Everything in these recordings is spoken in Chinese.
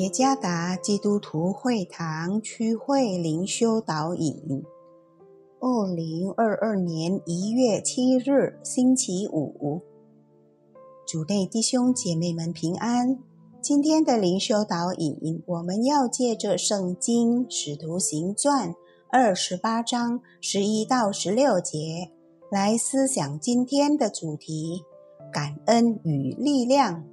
耶加达基督徒会堂区会灵修导引，二零二二年一月七日星期五，主内弟兄姐妹们平安。今天的灵修导引，我们要借着圣经使徒行传二十八章十一到十六节来思想今天的主题：感恩与力量。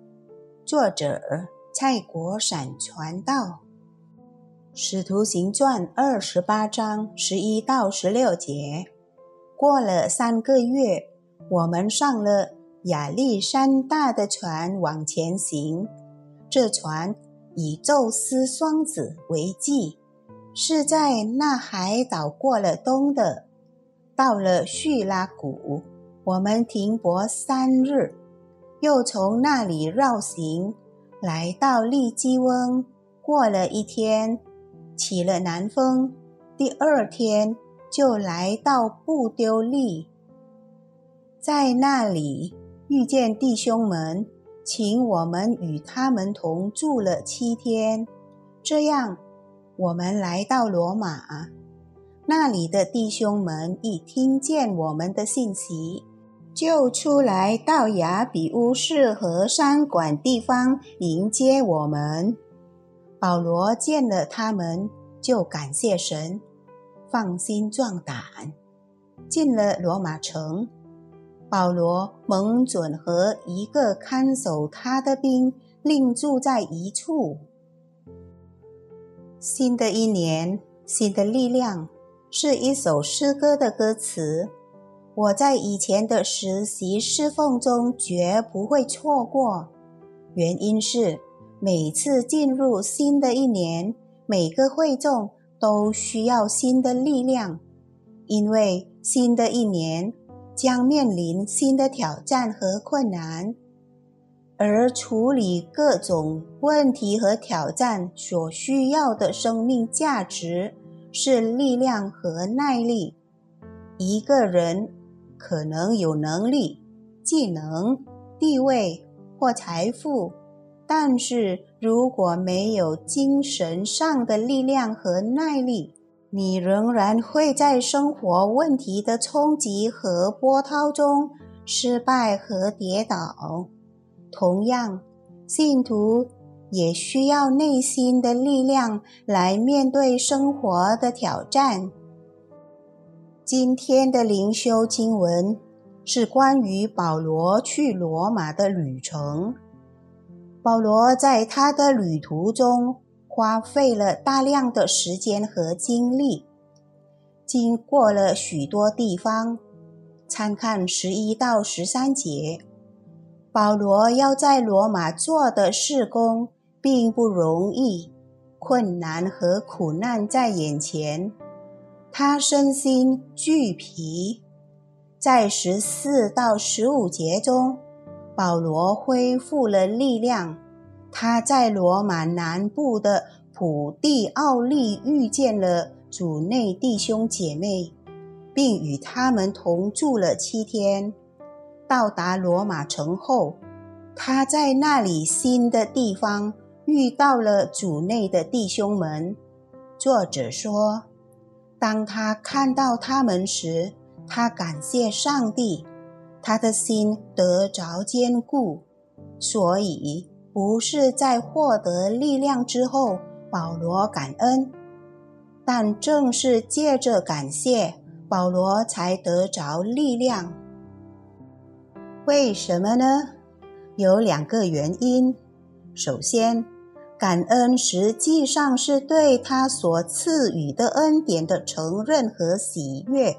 作者。蔡国闪传道，《使徒行传》二十八章十一到十六节。过了三个月，我们上了亚历山大的船往前行。这船以宙斯双子为记，是在那海岛过了冬的。到了叙拉古，我们停泊三日，又从那里绕行。来到利基翁，过了一天，起了南风。第二天就来到布丢利，在那里遇见弟兄们，请我们与他们同住了七天。这样，我们来到罗马，那里的弟兄们一听见我们的信息。就出来到雅比乌市和山馆地方迎接我们。保罗见了他们，就感谢神，放心壮胆，进了罗马城。保罗蒙准和一个看守他的兵另住在一处。新的一年，新的力量，是一首诗歌的歌词。我在以前的实习侍奉中绝不会错过，原因是每次进入新的一年，每个会众都需要新的力量，因为新的一年将面临新的挑战和困难，而处理各种问题和挑战所需要的生命价值是力量和耐力。一个人。可能有能力、技能、地位或财富，但是如果没有精神上的力量和耐力，你仍然会在生活问题的冲击和波涛中失败和跌倒。同样，信徒也需要内心的力量来面对生活的挑战。今天的灵修经文是关于保罗去罗马的旅程。保罗在他的旅途中花费了大量的时间和精力，经过了许多地方。参看十一到十三节，保罗要在罗马做的事工并不容易，困难和苦难在眼前。他身心俱疲，在十四到十五节中，保罗恢复了力量。他在罗马南部的普蒂奥利遇见了主内弟兄姐妹，并与他们同住了七天。到达罗马城后，他在那里新的地方遇到了主内的弟兄们。作者说。当他看到他们时，他感谢上帝，他的心得着坚固。所以，不是在获得力量之后，保罗感恩，但正是借着感谢，保罗才得着力量。为什么呢？有两个原因。首先，感恩实际上是对他所赐予的恩典的承认和喜悦。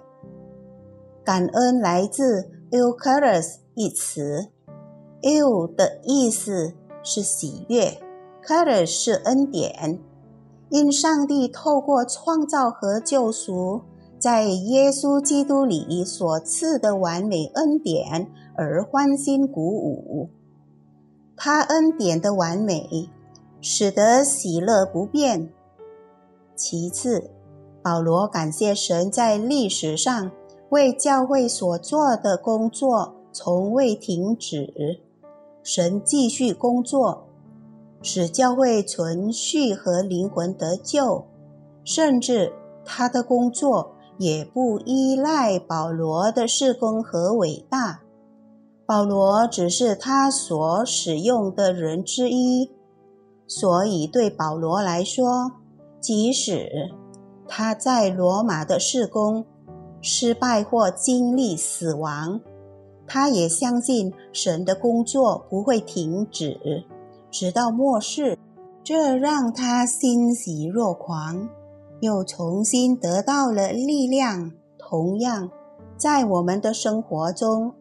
感恩来自 “eucharis” 一词，“eu” 的意思是喜悦，“charis” 是恩典。因上帝透过创造和救赎，在耶稣基督里所赐的完美恩典而欢欣鼓舞。他恩典的完美。使得喜乐不变。其次，保罗感谢神在历史上为教会所做的工作从未停止。神继续工作，使教会存续和灵魂得救，甚至他的工作也不依赖保罗的事工和伟大。保罗只是他所使用的人之一，所以对保罗来说，即使他在罗马的事工失败或经历死亡，他也相信神的工作不会停止，直到末世。这让他欣喜若狂，又重新得到了力量。同样，在我们的生活中，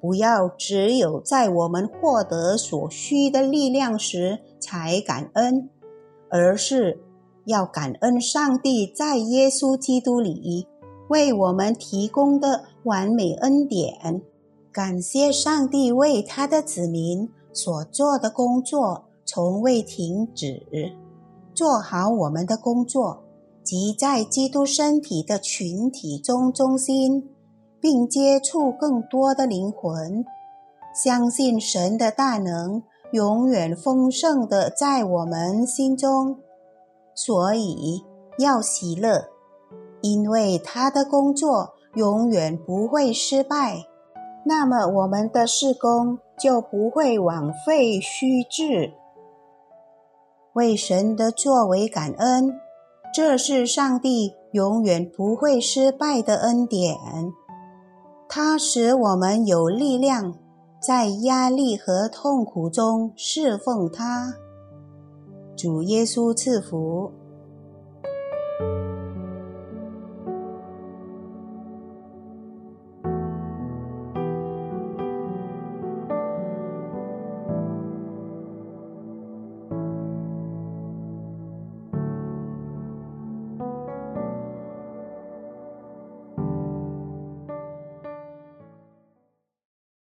不要只有在我们获得所需的力量时才感恩，而是要感恩上帝在耶稣基督里为我们提供的完美恩典。感谢上帝为他的子民所做的工作从未停止，做好我们的工作，即在基督身体的群体中中心。并接触更多的灵魂，相信神的大能永远丰盛的在我们心中，所以要喜乐，因为他的工作永远不会失败。那么我们的事工就不会枉费虚掷。为神的作为感恩，这是上帝永远不会失败的恩典。他使我们有力量，在压力和痛苦中侍奉他。主耶稣赐福。